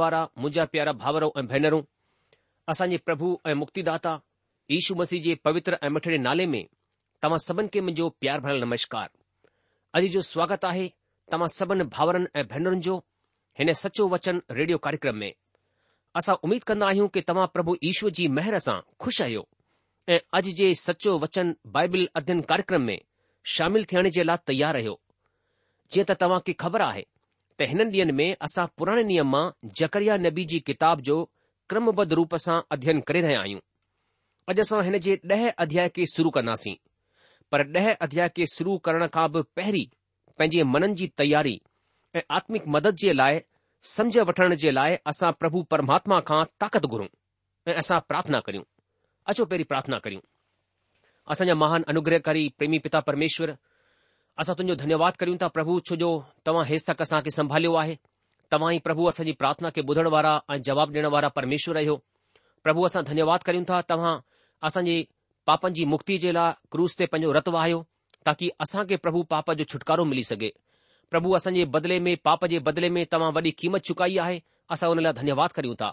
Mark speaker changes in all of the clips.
Speaker 1: वारा मुंहिंजा प्यारा भाउरो ऐं भेनरूं असांजे प्रभु ऐं मुक्तिदाता ईशू मसीह जे पवित्र ऐं मिठड़े नाले में तव्हां सभिनि खे मुंहिंजो प्यार भरियलु नमस्कार अॼु जो स्वागत आहे तव्हां सभिनि भाउरनि ऐं भेनरुनि जो हिन सचो वचन रेडियो कार्यक्रम में असां उमीद कंदा आहियूं कि तव्हां प्रभु ईश्वर जी मेहर सां खु़शि आहियो ऐं अॼु जे सचो वचन बाइबिल अध्यन कार्यक्रम में शामिल थियण जे लाइ तयार रहियो जीअं त तव्हां खे ख़बर आहे त हिननि ॾींहनि में असां पुराणे नियम मां जकरिया नबी जी किताब जो क्रमबद्ध रूप सां अध्ययन करे रहिया आहियूं अॼु असां हिन जे ॾह अध्याय खे शुरू कंदासीं पर ॾह अध्याय खे शुरू करण खां बि पहिरीं पंहिंजे मननि जी तयारी ऐं आत्मिक मदद जे लाइ सम्झ वठण जे लाइ असां प्रभु परमात्मा खां ताक़त घुरूं ऐं असां प्रार्थना करियूं अचो पहिरीं प्रार्थना करियूं असांजा महान अनुग्रहकारी प्रेमी पिता परमेश्वर असां तुंहिंजो धन्यवाद करयूं था प्रभु छो जो तव्हां हे तक असां खे संभालियो आहे तव्हां ई प्रभु असांजी प्रार्थना खे ॿुधण वारा ऐं जवाब ॾेअण वारा परमेश्वर आहियो प्रभु असां धन्यवाद करियूं था तव्हां असांजे पापनि जी मुक्ति जे लाइ क्रूज़ ते पंजो रतु आहियो ताकी असां प्रभु पाप जो छुटकारो मिली सघे प्रभु असां बदिले में पाप जे बदिले में तव्हां वॾी क़ीमत चुकाई आहे असां हुन लाइ धन्यवाद करयूं था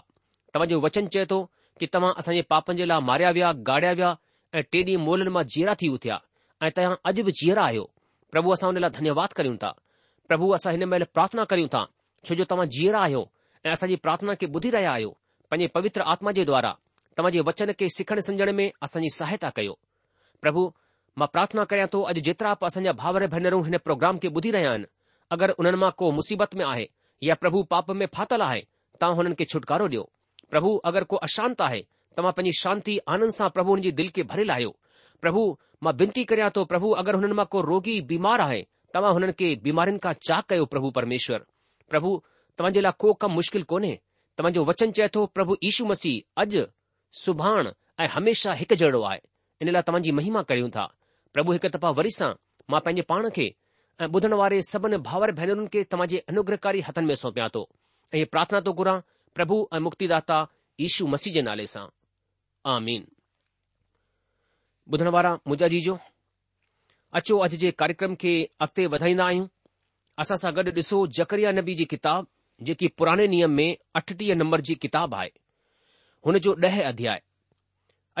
Speaker 1: तव्हांजो वचन चए थो कि तव्हां असांजे पापनि जे लाइ मारिया विया गाढ़िया विया ऐं टे डींहं मोलनि मां जीअरा थी उथिया ऐं तव्हां अॼु बि जिअरा आहियो پب اس واد کر مل پارتھنا کرتا تا جیرا آؤنا بدھی رہے آپ پنجی پوتر آتما دارا تمے وچن کے سکھن سمجھنے میں سہایتا کرو پربھا پر پارتنا کریاں جترا بھاور بھینر پوگرام کے بدھی رہا اگر ان کو مصیبت میں آئے یا پب پاپ میں فاتل آئے تا ان کو چھٹکارا دبھ اگر کوئی اشانت آئے تم پنجی شانت آنند سے پھو ان دل کے بھرے لاہ પ્રભુ માં વિનંતી કરયા તો પ્રભુ અગર હનન માં કો રોગી બીમાર આહે તમ હનન કે બીમારીન કા ચાક કે પ્રભુ પરમેશ્વર પ્રભુ તમજેલા કો ક મુશ્કિલ કોને તમજો વચન ચેતો પ્રભુ ઈશુ મસી અજ સુભાણ એ હંમેશા હક જડવા આય ઇનલા તમજી મહિમા કયું થા પ્રભુ એક તપા વરીસા માં પેન પાણ કે બધણ વારે સબન ભાવર ભેરન કે તમજે અનુગ્રહકારી હથન મે સોપ્યાતો એ પ્રાર્થના તો ગુરા પ્રભુ મુક્તિદાતા ઈશુ મસી જે નાલે સા આમીન ॿुधण वारा मूजा जी जो अचो अॼु जे कार्यक्रम खे अॻिते वधाईंदा आहियूं असां सां गॾु ॾिसो जकरिया नबी जी किताबु जेकी पुराने नियम में अठटीह नंबर जी किताब आहे हुन जो ॾह अध्याय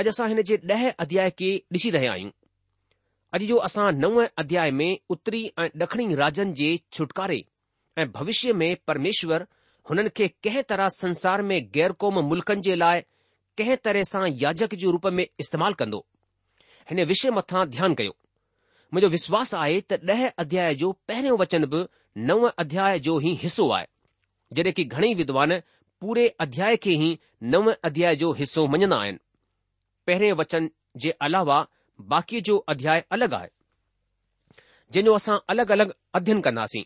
Speaker 1: अॼु असां हिन जे ॾह अध्याय खे ॾिसी रहिया आहियूं अॼु जो असां नव अध्याय में उतरी ऐं ड॒खिणी राज्यनि जे छुटकारे ऐं भविष्य में परमेश्वर हुननि खे कंहिं तरह संसार में गैर क़ौम मुल्क़नि जे लाइ कंहिं तरह सां याजक जे रूप में इस्तेमालु कंदो हिन विषय मथां ध्यानु कयो मुंहिंजो विश्वासु आहे त ॾह अध्याय जो पहिरियों वचन बि नव अध्याय जो ई हिसो आहे जडे॒ की घणई विद्वान पूरे अध्याय खे ई नव अध्याय जो हिसो मञन्दा आहिनि पहिरियों वचन जे अलावा बाक़ीअ जो अध्याय अलॻि आहे जंहिं असां अलगि॒ अलगि॒ अध्यन कन्दासीं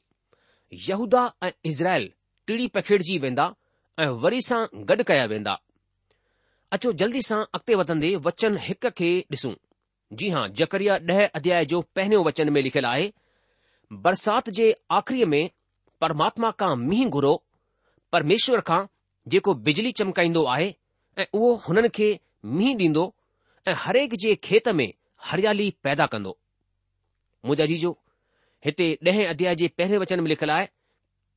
Speaker 1: यहूदा ऐं इज़राइल टीड़ी पखिड़जी वेंदा ऐं वरी सां गॾु कया वेंदा अचो जल्दी सां अॻिते वधंदे वचन हिक खे ॾिसूं جی ہاں جکری دہ ادیا پہ وچن میں لکھل ہے برسات کے آخری میں پرماتما کا میہ گھرو پرمشور کو ججلی چمکائی او ان مہ ڈ ار ایک جت میں ہریالی پیدا کرجا جیجو ڈہ ادیا پہ وچن میں لکھل ہے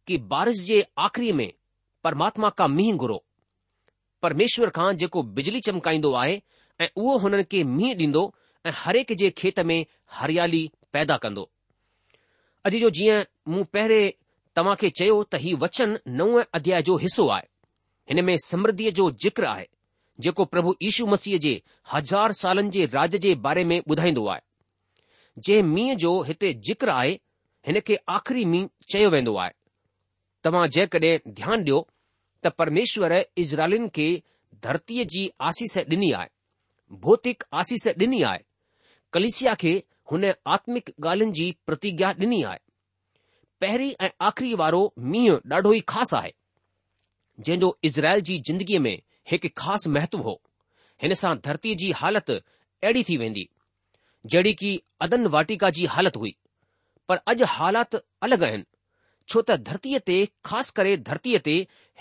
Speaker 1: کہ بارش کے آخری میں پرماتا کا میح گھرو پرمشور خانکو بجلی چمکائی او ان کے میہ ڈی ऐं हर हिकु जे खेत में हरियाली पैदा कंदो अॼु जो जीअं मूं पहिरें तव्हां खे चयो त हीउ वचन नव अध्याय जो हिसो आहे हिन में समृद्धिअ जो ज़िक्र आहे जेको प्रभु यीशू मसीह जे हज़ार सालनि जे राज जे बारे में ॿुधाईंदो आहे जंहिं मींहं जो हिते जिक्र आहे हिन खे आख़िरी मींहुं चयो वेंदो आहे तव्हां जेकॾहिं ध्यानु ॾियो त परमेश्वर इज़राइलिन खे धरतीअ जी आसीस ॾिनी आहे भौतिक आसीस ॾिनी आहे कलिसिया खे हुन आत्मिक ॻाल्हियुनि जी प्रतिज्ञा ॾिनी आहे पहिरीं ऐं आख़िरी वारो मींहुं ॾाढो ई ख़ासि आहे जंहिं जो इज़राइल जी जिंदगीअ में हिकु ख़ासि महत्व हो हिन सां धरतीअ जी हालति अहिड़ी थी वेंदी जहिड़ी की अदन वाटिका जी हालति हुई पर अॼु हालात अलॻि आहिनि छो त धरतीअ ते ख़ासि करे धरतीअ ते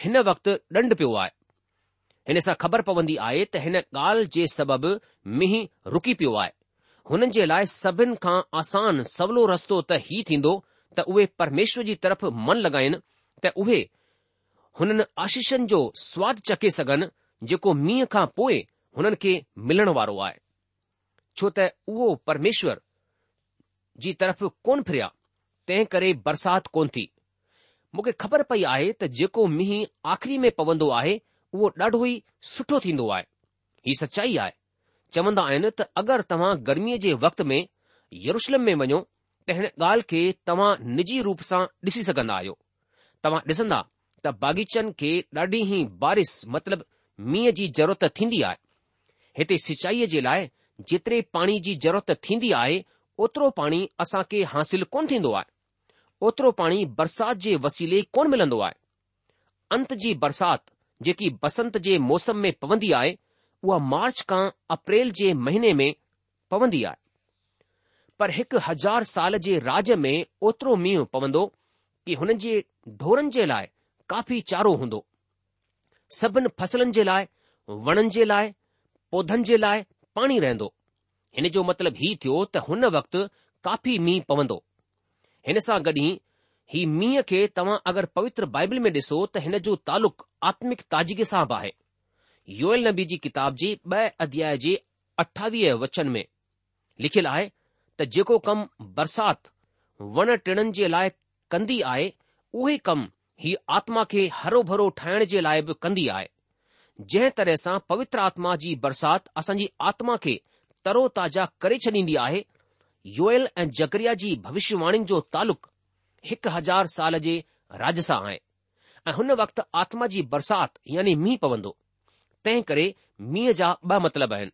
Speaker 1: हिन वक़्तु ॾंढ पियो आहे हिन सां ख़बर पवंदी आहे त हिन ॻाल्हि जे सबबि मींहुं रुकी पियो आहे हुननि जे लाइ सभिनि खां आसान सवलो रस्तो त ई थींदो त उहे परमेश्वर जी तरफ़ मन लॻाइनि त उहे हुननि आशीषनि जो सवादु चखे सघनि जेको मींहं खां पोइ हुननि खे मिलण वारो आहे छो त उहो परमेश्वर जी तरफ़ कोन फिरिया तंहिं करे बरसाति कोन थी मूंखे ख़बर पई आहे त जेको मींहुं आख़िरी में पवंदो आहे उहो ॾाढो ई सुठो थींदो आहे हीउ सचाई आहे चवंदा आहिनि त अगरि तव्हां गर्मीअ जे वक़्त में यरुशलम में वञो त हिन ॻाल्हि खे तव्हां निजी रूप सां ॾिसी सघंदा आहियो तव्हां ॾिसंदा त बाग़ीचनि खे ॾाढी ई बारिश मतिलब मींहं जी ज़रूरत थींदी आहे हिते सिचाईअ जे लाइ जेतिरे पाणी जी ज़रूरत थींदी आहे ओतिरो पाणी असां खे हासिल कोन थींदो आहे ओतिरो पाणी बरसाति जे वसीले कोन मिलंदो आहे अंत जी बरसाति जेकी बसंत जे मौसम में पवंदी आहे उहा मार्च खां अप्रैल जे महीने में पवंदी आहे पर हिकु हज़ार साल जे राज में ओतिरो मींहुं पवंदो कि हुननि जे ढोरनि जे लाइ काफ़ी चारो हूंदो सभिनि फ़सलनि जे लाइ वणनि जे लाइ पौधनि जे लाइ पाणी रहंदो हिन जो मतिलब हीउ थियो त हुन वक़्ति काफ़ी मींहुं पवंदो हिन सां गॾि ही मींहं खे तव्हां अगरि पवित्र बाइबल में ॾिसो त हिन जो तालुक़ु आत्मिक ताज़गी सां बि आहे ल नबी जी किताब जी ब अध्याय जे अठावीह वचन में लिखियलु आहे त जेको कमु बरसाति वण टिणनि जे लाइ कंदी आहे उहे कम ही आत्मा खे हरो भरो ठाहिण जे लाइ बि कन्दी आहे जंहिं तरह सां पवित्र आत्मा जी बरसाति असांजी आत्मा खे तरो ताज़ा करे छॾीन्दी आहे योयल ऐं जकरिया जी भविष्यवाणी जो तालुक़ हिकु हज़ार साल जे राज सां आहे ऐं हुन वक़्ति आत्मा जी बरसाति यानी मीह पवंदो तंहिं करे मींह जा ॿ मतिलब आहिनि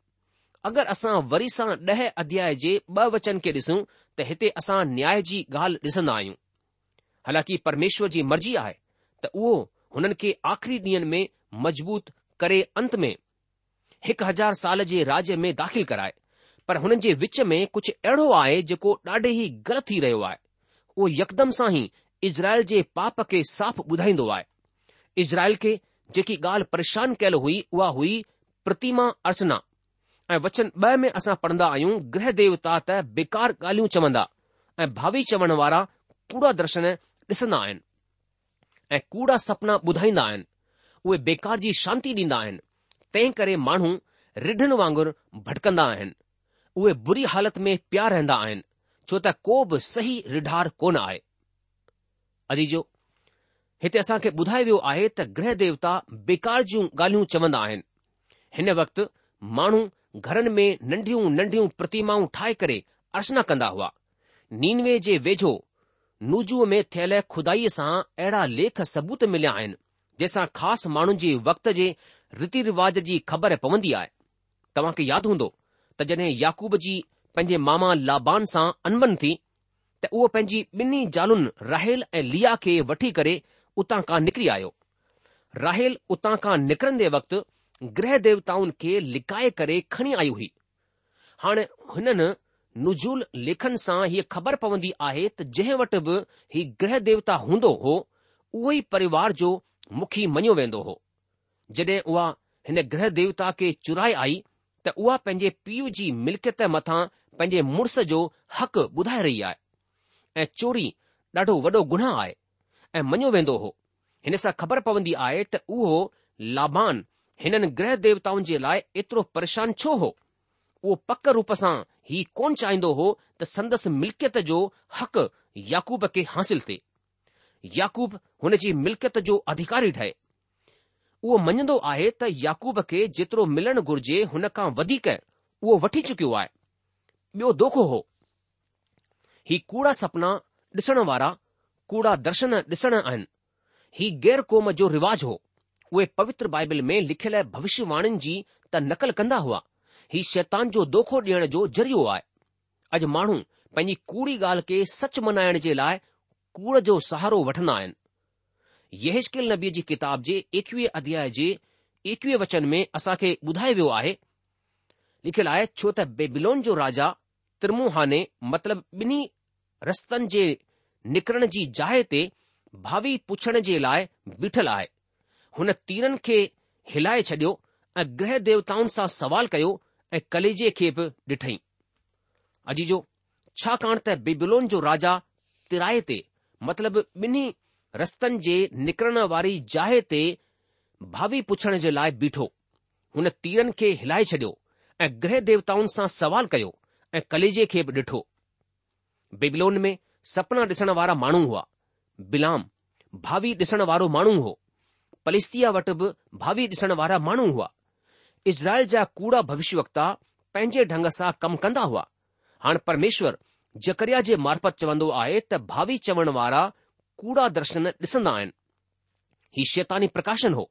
Speaker 1: अगरि असां वरी सां ॾह अध्याय जे ॿ वचन खे ॾिसूं त हिते असां न्याय जी ॻाल्हि ॾिसंदा आहियूं हालांकी परमेश्वर जी मर्ज़ी आहे त उहो हुननि खे आख़िरी ॾींहनि में मज़बूत करे अंत में हिकु हज़ार साल जे राज्य में दाख़िल कराए पर हुननि जे विच में कुझु अहिड़ो आहे जेको ॾाढे ई ग थी रहियो आहे उहो यकदम सां ई इज़राइल जे पाप खे साफ़ ॿुधाईंदो आहे इज़राइल खे जेकी ॻाल्हि परेशान कयलु हुई उहा हुई प्रतिमा अर्चना ऐं वचन ॿ में असां पढ़ंदा आहियूं ग्रह देवता त बेकार ॻाल्हियूं चवंदा ऐं भाभी चवण वारा कूड़ा दर्शन ॾिसंदा आहिनि ऐं कूड़ा सपना ॿुधाईंदा आहिनि उहे बेकार जी शांती ॾींदा आहिनि तंहिं करे माण्हू रिढनि वांगुरु भटकंदा आहिनि उहे बुरी हालति में प्यार रहंदा आहिनि छो त को बि सही रिढार कोन आहे हिते असां खे ॿुधायो वियो आहे त गृह देवता बेकार जूं ॻाल्हियूं चवंदा आहिनि हिन वक़्तु माण्हू घरनि में नंढियूं नंढियूं प्रतिमाऊं ठाहे करे अर्चना कंदा हुआ नीनवे जे वेझो नूजूअ में थियल खुदाईअ सां अहिड़ा लेख सबूत मिलिया आहिनि जंहिंसां ख़ासि माण्हुनि जे वक़्त जे रीति रिवाज़ जी ख़बर पवंदी आहे तव्हां खे यादि हूंदो त जॾहिं याकूब जी पंहिंजे मामा लाबान सां अनबन थी त उहो पंहिंजी ॿिन्ही ज़ालुनि राहेल ऐं लिया खे वठी करे उतां खां निकिरी आयो राहेल उतां खां निकरंदे वक़्तु गृह देवताउनि खे लिकाए करे खणी आई हुई हाणे हुननि नुज़ूल लेखन सां हीअ ख़बर पवंदी आहे त जंहिं वटि बि ही गृह देवता हूंदो हो उहो ई परिवार जो मुखी मञियो वेंदो हो जड॒हिं उआ हिन गृह देवता खे चुराए आई त उआ पंहिंजे पीउ जी मिल्कियत मथां पंहिंजे मुड़ुस जो हक़ ॿुधाए रही आहे ऐं चोरी ॾाढो वॾो गुनाह आहे ऐं मञियो वेंदो हो हिन सां ख़बर पवंदी आहे त उहो लाभान हिननि ग्रह देवताउनि जे लाइ एतिरो परेशान छो हो उहो पक रूप सां ही कोन चाहींदो हो त संदसि मिल्कियत जो हक़ याकूब खे हासिल थिए याकूब हुन जी मिल्कियत जो अधिकारी ठहे उहो मञंदो आहे त याकूब खे जेतिरो मिलणु घुर्जे हुन खां वधीक उहो वठी चुकियो आहे ॿियो दोखो हो ही कूड़ा सपना ॾिसण वारा कूड़ा दर्शन ॾिसण आहिनि ही गैर क़ौम जो रिवाज हो उहे पवित्र बाइबिल में लिखियलु भविष्यवाणीनि जी त नकल कंदा हुआ ही शैतान जो दोखो ॾियण जो ज़रियो आहे अॼु माण्हू पंहिंजी कूड़ी ॻाल्हि खे सच मनाइण जे लाइ कूड़ जो सहारो वठंदा आहिनि यहेश किल जी किताब जे एकवीह अध्याय जे एकवीह वचन में असां खे ॿुधायो वियो आहे लिखियलु आहे छो त बेबिलोन जो राजा तिमुहाने मतिलब ॿिन्ही रस्तनि जे निकरण जी जाइ ते भावी पुछण जे लाइ बीठल आहे हुन तीरनि खे हिलाए छडि॒यो ऐं गृह देवताउनि सां सवाल कयो ऐं कलेजे खे बि ॾिठई अजीजो छाकाणि त बेबलोन जो राजा तिराए ते मतिलब ॿिन्ही रस्तनि जे निकिरण वारी जाइ ते भावी पुछण जे लाइ बीठो हुन तीरनि खे हिलाए छडि॒यो ऐं गृह देवताउनि सां सवाल कयो ऐं कलेजे खे बि ॾिठो बेबलोन में सपना ॾिसण वारा माण्हू हुआ बिलाम भावी ॾिसणु वारो माण्हू हो पलिस्तिया वटि बि भावी ॾिसण वारा माण्हू हुआ इज़राइल जा कूड़ा भविष्य पंहिंजे ढंग सां कमु कंदा हुआ हाणे परमेश्वर जकरिया जे मार्फत चवंदो आहे त भावी चवणु वारा कूड़ा दर्शन ॾिसंदा आहिनि ही शैतानी प्रकाशन हो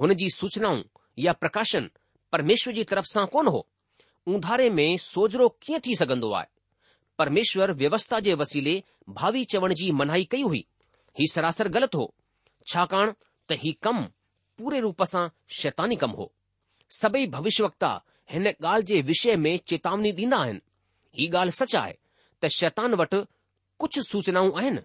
Speaker 1: हुन जी सूचनाऊं या प्रकाशन परमेश्वर जी तरफ़ सां कोन हो ऊंधारे में सोजरो कीअं थी सघन्दो आहे परमेश्वर व्यवस्था जे वसीले भावी चवण जी मनाही कई हुई ही सरासर ग़लत हो छाकाणि त ही कम पूरे रूप सां शैतानी कम हो सभई भविष्यवक्ता हिन ॻाल्हि जे विषय में चेतावनी ॾींदा आहिनि ही ॻाल्हि सच आहे त शैतान वटि कुझु सूचनाऊं आहिनि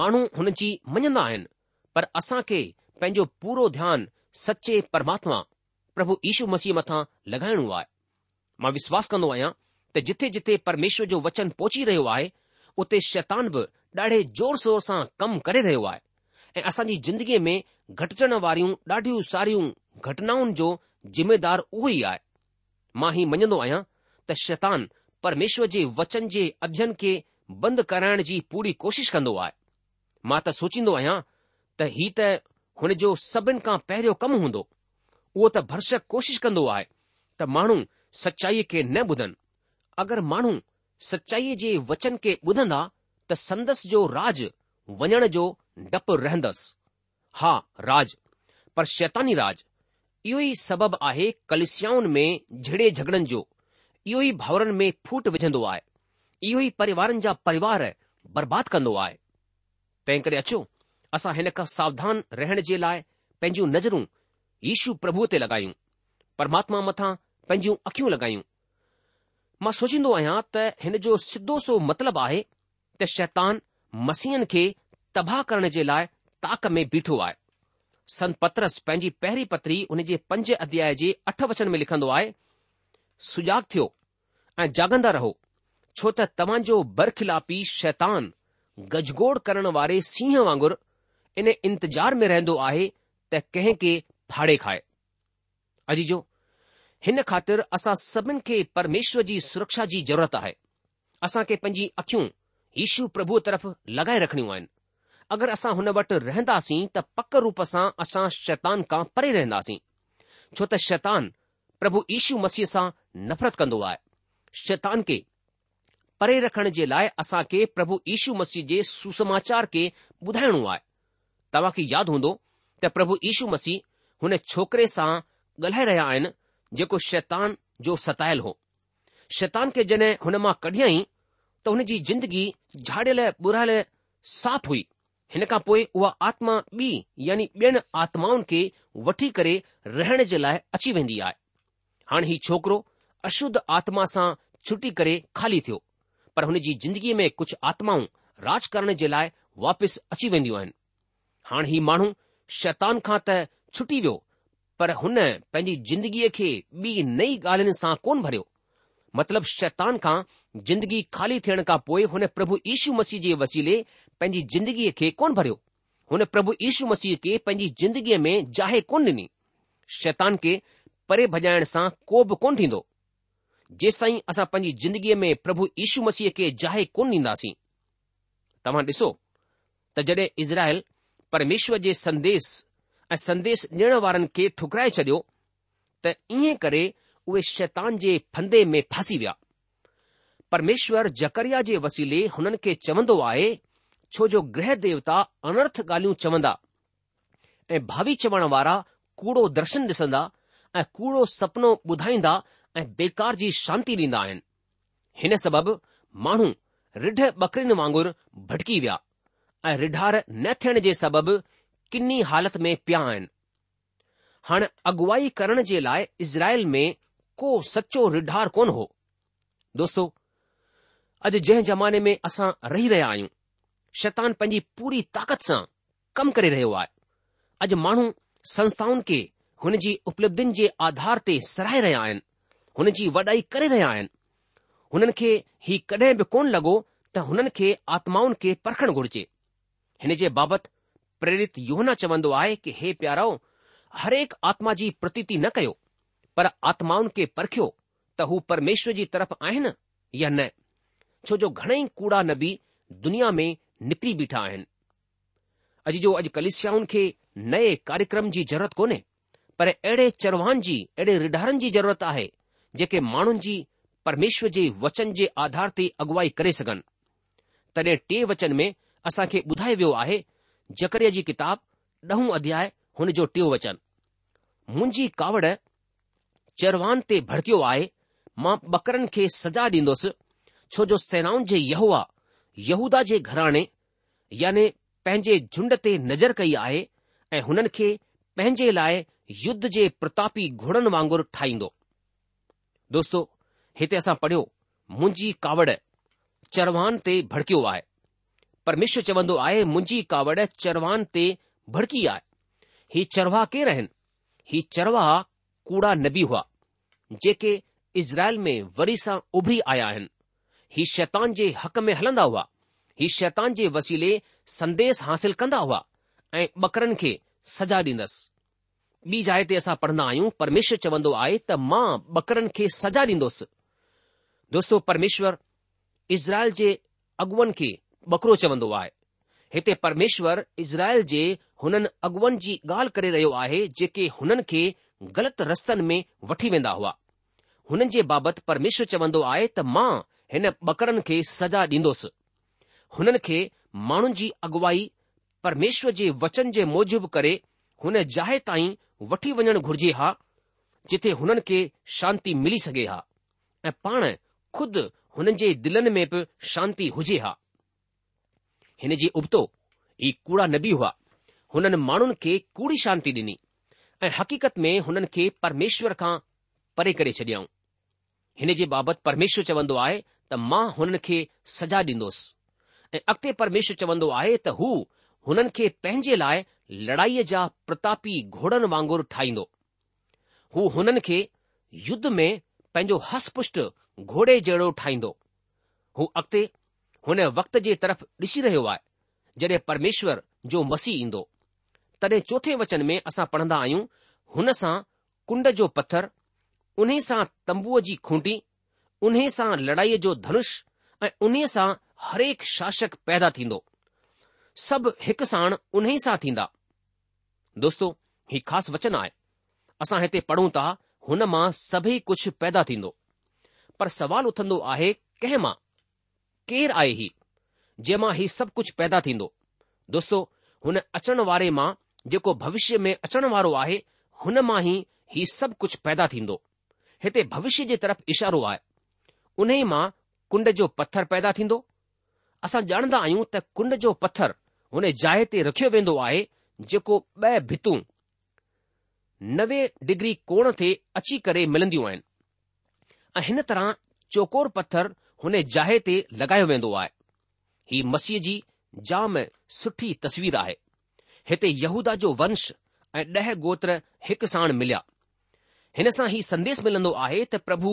Speaker 1: माण्हू हुन जी मञदा आहिनि पर असां खे पंहिंजो पूरो ध्यानु सचे परमात्मा प्रभु ईशू मसीह मथां लगाइणो आहे मां विश्वास कन्दो आहियां त जिथे जिथे परमेश्वर जो वचन पहुची रहियो आहे उते शैतान बि ॾाढे ज़ोर शोर सां कमु करे रहियो आहे ऐं असांजी ज़िंदगीअ में घटिजण वारियूं ॾाढियूं सारियूं घटनाउनि जो ज़िमेदार उहो ई आहे मां ही मञंदो आहियां त शैतान परमेश्वर जे वचन जे अध्ययन खे बंदि कराइण जी पूरी कोशिश कंदो आहे मां त सोचींदो आहियां त ही त हुन जो सभिनि खां पहिरियों कमु हूंदो उहो त भरसक कोशिश कंदो आहे त माण्हू सचाईअ खे न ॿुधनि अगरि माण्हू सचाईअ जे वचन के ॿुधंदा त संदसि जो राज वञण जो डपु रहंदसि हा राज पर शैतानी राज इहो ई सबबु आहे कलसियाउनि में झड़े झगड़नि जो इहो ई भाउरनि में फूट विझंदो आहे इहो ई परिवारनि जा परिवार बर्बादु कंदो आहे तंहिं करे अचो असां हिन खां सावधान रहण जे लाइ पंहिंजूं नज़रूं यीशु प्रभुअ ते लॻाइयूं परमात्मा मथां अखियूं मां सोचींदो आहियां त हिन जो सिधो सो मतिलबु आहे त शैतान मसीहनि खे तबाह करण जे लाइ ताक़ में बीठो आहे संत्रस पंहिंजी पहिरीं पतरी हुन जे पंज अध्याय जे अठ वचन में लिखंदो आहे सुजाॻ थियो ऐं जाॻंदा रहो छो त तव्हांजो बरखिलापी शैतान गजगोड़ करण वारे सीह वांगुरु इन इंतज़ार में रहंदो आहे त कहिं खे खाए अजीजो हिन ख़ातिर असां सभिनि खे परमेश्वर जी सुरक्षा जी ज़रूरत आहे असां खे पंहिंजी अख़ियूं यीशू प्रभु तरफ़ लगाए रखणियूं आहिनि अगरि असां हुन वटि रहंदासीं त पक रूप सां असां शैतान खां परे रहंदासीं छो त शैतानु प्रभु यीशू मसीह सां नफ़रत कंदो आहे शैतान खे परे रखण जे लाइ असां खे प्रभु यीशू मसीह जे सुसमाचार खे ॿुधाइणो आहे तव्हां यादि हूंदो त प्रभु इशू मसीह हुन छोकिरे सां ॻाल्हाए रहिया आहिनि जेको शैतान जो सतायल हो शैतान खे जॾहिं हुन मां कढियईं त हुन जी जिंदगी झाड़ियल बुरायल साफ़ हुई हिन खां पोइ उहा आत्मा ॿी यानी ॿियनि आत्माउनि खे वठी करे रहण जे लाइ अची वेंदी आहे हाणे ही छोकिरो अशुद्ध आत्मा सां छुटी करे खाली थियो पर हुन जी ज़िंदगीअ में कुझु आत्माऊं राज करण जे लाइ वापसि अची वेंदियूं आहिनि हाणे ही माण्हू शैतान खां त छुटी वियो पर हुन पंहिंजी जिंदगीअ खे ॿी नई ॻाल्हियुनि सां कोन भरियो मतिलब शैतान खां जिंदगी खाली थियण खां पोइ हुन प्रभु यीशू मसीह जे वसीले पंहिंजी जिंदगीअ खे कोन भरियो हुन प्रभु यीशू मसीह खे पंहिंजी जिंदगीअ में जाए कोन ॾिनी शैतान खे परे भॼाइण सां को बि कोन थींदो जेसिताईं असां पंहिंजी ज़िंदगीअ में प्रभु यीशू मसीह खे जाए कोन ॾींदासीं तव्हां ॾिसो त जॾहिं इज़राइल परमेश्वर जे संदेश ऐं संदेश ॾियण वारनि खे ठुकराए छॾियो त ईअं करे उहे शैतान जे फंदे में फासी विया परमेश्वर जकरिया जे वसीले हुननि खे चवंदो आहे छो जो गृह देवता अनर्थ ॻाल्हियूं चवंदा ऐं भावी चवण वारा कूड़ो दर्शन ॾिसंदा ऐं कूड़ो सपनो ॿुधाईंदा ऐं बेकार जी शांती ॾींदा आहिनि हिन सबबि माण्हू रिढ बकरिन वांगुर भटकी विया ऐं रिढार न थियण जे सबबि किनी हालत में पिया आहिनि हाणे अॻुवाई करण जे लाइ इज़राइल में को सचो रिढार कोन हो दोस्तो अॼु जंहिं ज़माने में असां रही रहिया आहियूं शैतान पंहिंजी पूरी ताक़त सां कमु करे रहियो आहे अॼु माण्हू संस्थाउनि खे हुन जी उपलब्धियुनि जे आधार ते सराए रहिया आहिनि हुन जी वॾाई करे रहिया आहिनि हुननि खे हीउ कॾहिं बि कोन लॻो त हुननि खे आत्माउनि खे परखणु घुर्जे हिन जे बाबति प्रेरित योहना चवंदो आहे की हे प्याराओ हरेक आत्मा जी प्रतीति न कयो पर आत्माउनि खे परखियो त हू परमेश्वर जी तरफ़ आहिनि या न छो जो घणेई कूड़ा नबी दुनिया में निकिरी बीठा आहिनि अॼु जो अॼु कलिस्याउनि खे नए कार्यक्रम जी ज़रूरत कोन्हे पर अहिड़े चरवान जी अहिड़े रिढारनि जी ज़रूरत आहे जेके माण्हुनि जी परमेश्वर जे वचन जे आधार ते अगुवाई करे सघनि तॾहिं टे वचन में असां खे ॿुधाए वियो आहे जकरिअ जी किताब ॾहों अध्याय हुन जो टियों वचन मुंहिंजी कावड़ चरवान ते भड़कियो आहे मां बकरनि खे सजा ॾींदुसि छो जो सेनाउनि जे यहूआ यहूदा जे घराणे याने पंहिंजे झुंड ते नज़र कई आहे ऐं हुननि खे पंहिंजे लाइ युद्ध जे प्रतापी घोड़नि वांगुरु ठाहींदो दोस्तो हिते असां पढ़ियो मुंहिंजी कावड़ चरवान ते भड़कियो आहे परमेश्वर चवंदो आहे मुंहिंजी कावड़ चरवान ते भड़की आहे ही चरवाह केर आहिनि ही चरवाह कूड़ा नबी हुआ जेके इज़राइल में वरी सां उभरी आया आहिनि ही शैतान जे हक़ में हलंदा हुआ ही शैतान जे वसीले संदेस हासिल कंदा हुआ ऐं बकरनि खे सजा ॾींदसि ॿी जाइ ते असां पढ़ंदा आहियूं परमेश्वर चवंदो आहे त मां बकरनि खे सजा ॾींदुसि दोस्तो परमेश्वर इज़राइल जे अॻुवनि खे ॿकरो चवंदो आहे हिते परमेश्वरु इज़राइल जे हुननि अॻुअनि जी ॻाल्हि करे रहियो आहे जेके हुननि खे ग़लति रस्तनि में वठी वेंदा हुआ हुननि जे बाबति परमेश्वरु चवंदो आहे त मां हिन ॿकरनि खे सजा ॾींदोसि हुननि खे माण्हुनि जी अगुवाई परमेश्वर जे वचन जे मोजिब करे हुन जाहि ताईं वठी वञण घुर्जे हा जिथे हुननि खे शांती मिली सघे हा ऐं पाण खुदि हुननि जे दिलनि में बि शांती हुजे हा हिन जी उबतो ई कूड़ा नबी हुआ हुननि माण्हुनि खे कूड़ी शांती डि॒नी ऐं हक़ीक़त में हुननि खे परमेश्वर खां परे करे छॾियऊं हिन जे बाबति परमेश्वर चवंदो आहे त मां हुननि खे सजा ॾींदुसि ऐं अॻिते परमेश्वर चवंदो आहे त हू हुननि खे पंहिंजे लाइ लड़ाईअ जा प्रतापी घोड़नि वांगुरु ठाहींदो हू हुननि खे युद्ध में पंहिंजो हसप पुष्ट घोड़े जहिड़ो ठाहींदो हू अॻिते हुन वक़्त जे तरफ़ ॾिसी रहियो आहे जॾहिं परमेश्वर जो मसीह ईंदो तॾहिं चोथे वचन में असां पढ़ंदा आहियूं हुन सां कुंड जो पत्थर उन सां तंबूअ जी खूंटी उन सां लड़ाईअ जो धनुष ऐं उन सां हरेक शासक पैदा थींदो सभु हिकु साण उन सां थींदा दोस्तो ही ख़ासि वचन आहे असां हिते पढ़ूं था हुन मां सभई कुझु पैदा थींदो पर सवाल उथंदो आहे कंहिं मां केरु आहे ही जंहिंमां ही सभु कुझु पैदा थींदो दोस्तो हुन अचण वारे मां जेको भविष्य में अचण वारो आहे मां ई हीउ सभु कुझु पैदा थींदो हिते भविष्य जे तरफ़ इशारो आहे उन्हीअ मां कुंड जो पत्थर पैदा थींदो असां ॼाणंदा आहियूं त कुंड जो पत्थर हुन जाइ ते रखियो वेंदो आहे जेको ॿ भितूं नवे डिग्री कोण ते अची करे मिलंदियूं आहिनि ऐं हिन तरह चोकोर पत्थर हुन जाइ ते लॻायो वेंदो आहे ही मसीह जी जाम सुठी तस्वीर आहे हिते यहूदा जो वंश ऐं ॾह गोत्र हिकु साण मिलिया हिन सां ही संदेश मिलंदो आहे त प्रभु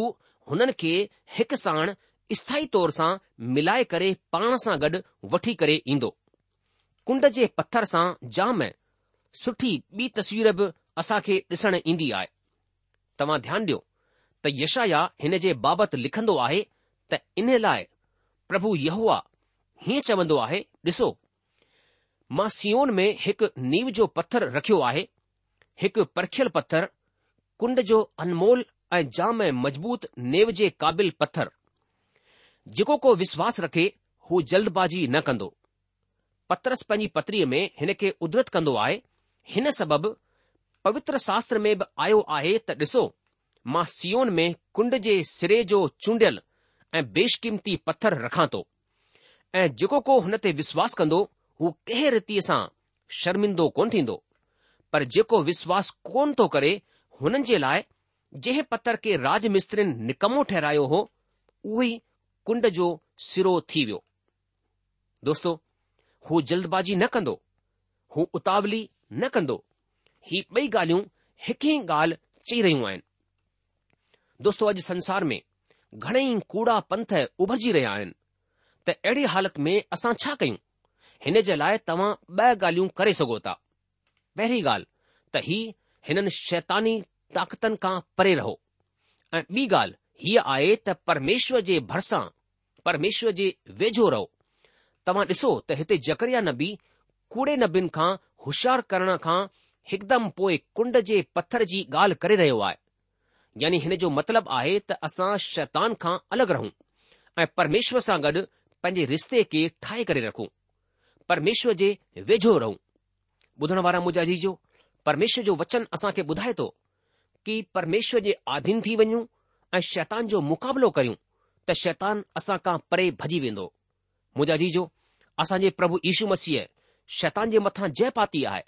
Speaker 1: हुननि खे हिकु साण स्थाई तौर सां मिलाए करे पाण सां गॾु वठी करे ईंदो कुंड जे पथर सां जाम सुठी ॿी तस्वीर बि असां खे ॾिसणु ईंदी आहे तव्हां ध्यानु ॾियो त यशाया हिन जे बाबति लिखंदो आहे त इन लाइ प्रभु यहुआ, हीअं चवन्दो आहे ॾिसो मां सियोन में हिकु नीव जो पत्थर रखियो आहे हिकु पर्खियलु पत्थर कुंड जो अनमोल ऐं जाम ऐं मज़बूत नेव जे क़ाबिल पत्थर जेको को विश्वास रखे हू जल्दबाज़ी न कंदो पतरस पंहिंजी पतरीअ में हिन खे उदरत कंदो आहे हिन सबबि पवित्र शास्त्र में बि आयो आहे त डि॒सो मां सीओन में कुंड जे सिरे जो ऐं बेशकीमती पत्थर रखां थो ऐं जेको को हुन ते विश्वास कंदो हू कंहिं रीतीअ सां शर्मिंदो कोन थींदो पर जेको विश्वास कोन थो करे हुननि जे लाइ जंहिं पत्थर खे राज निकमो ठहिरायो हो उहो ई कुंड जो सिरो थी वियो दोस्तो हू जल्दबाज़ी न कंदो हू उताली न कंदो ही ॿई ॻाल्हियूं हिकु ई ॻाल्हि चई रहियूं आहिनि दोस्तो अॼु संसार में ઘણે कूड़ा पंથ ઉભજી રહ્યા તા એડી હાલત મે અસા છા કયું હેને જલાય તમ બ ગાળીઓ કરે સગોતા બહરી ગાલ તહી હન શૈતાની તાકતન કા પરે રહો બી ગાલ હી આયે ત પરમેશ્વર જે ભરસા પરમેશ્વર જે વેજો રહો તમ દસો ત હેતે જકરિયા નબી कूડે નબીન કા હોશાર કરના કા એકદમ પોય કુંડજે પથરજી ગાલ કરે રયો હવાય यानी हिन जो मतिलबु आहे त असां शैतान खां अलॻि रहूं ऐं परमेश्वर सां गॾु पंहिंजे रिश्ते खे ठाहे करे रखूं परमेश्वर जे वेझो रहूं ॿुधण वारा मूंजा जी जो परमेश्वर जो वचन असां खे ॿुधाए थो कि परमेश्वर जे आधीन थी वञूं ऐं शैतान जो मुक़ाबिलो करियूं त शैतान असां खां परे भॼी वेंदो मोजा जीजो असांजे प्रभु यीशु मसीह शैतान जे मथां जय पाती आहे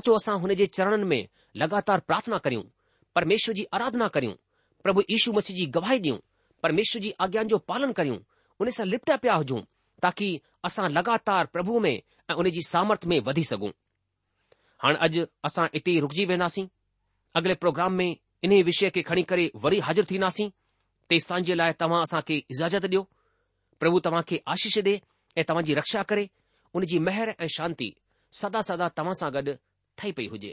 Speaker 1: अचो असां हुन जे चरणनि में लगातार प्रार्थना करियूं પરમેશ્વરજી આરાધના કરિયું પ્રભુ ઈશુ મસીજી ગવાહી દિયું પરમેશ્વરજી આજ્ઞાં જો પાલન કરિયું ઉને સા લિપટા પ્યા હોજો તાકી અસા લગાતાર પ્રભુ મે ઉનેજી સામર્થ મે વધી સગુ હણ અજ અસા ઇટી રુકજી વેનાસી અગલે પ્રોગ્રામ મે ઇને વિષય કે ઘણી કરે વરી હાજર થીનાસી તે સ્થાનજે લાય તમાસા કે इजाઝત દિયો પ્રભુ તમાકે આશીષ દે એ તમાજી રક્ષા કરે ઉનેજી મહેર એ શાંતિ સદા સદા તમાસા ગડ ઠઈ પઈ હોજે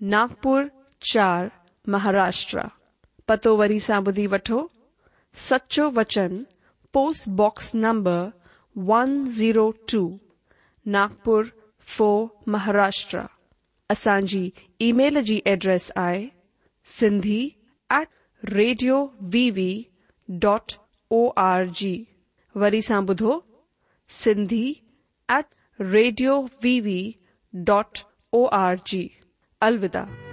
Speaker 2: ناگر چار مہاراشٹر پتو وی سا بدھی وٹو سچو وچن post box number one zero two Nagpur four Maharashtra اچانک ای میل کی جی address I C at radio V V dot O R G و C at radio V V dot O R G अलविदा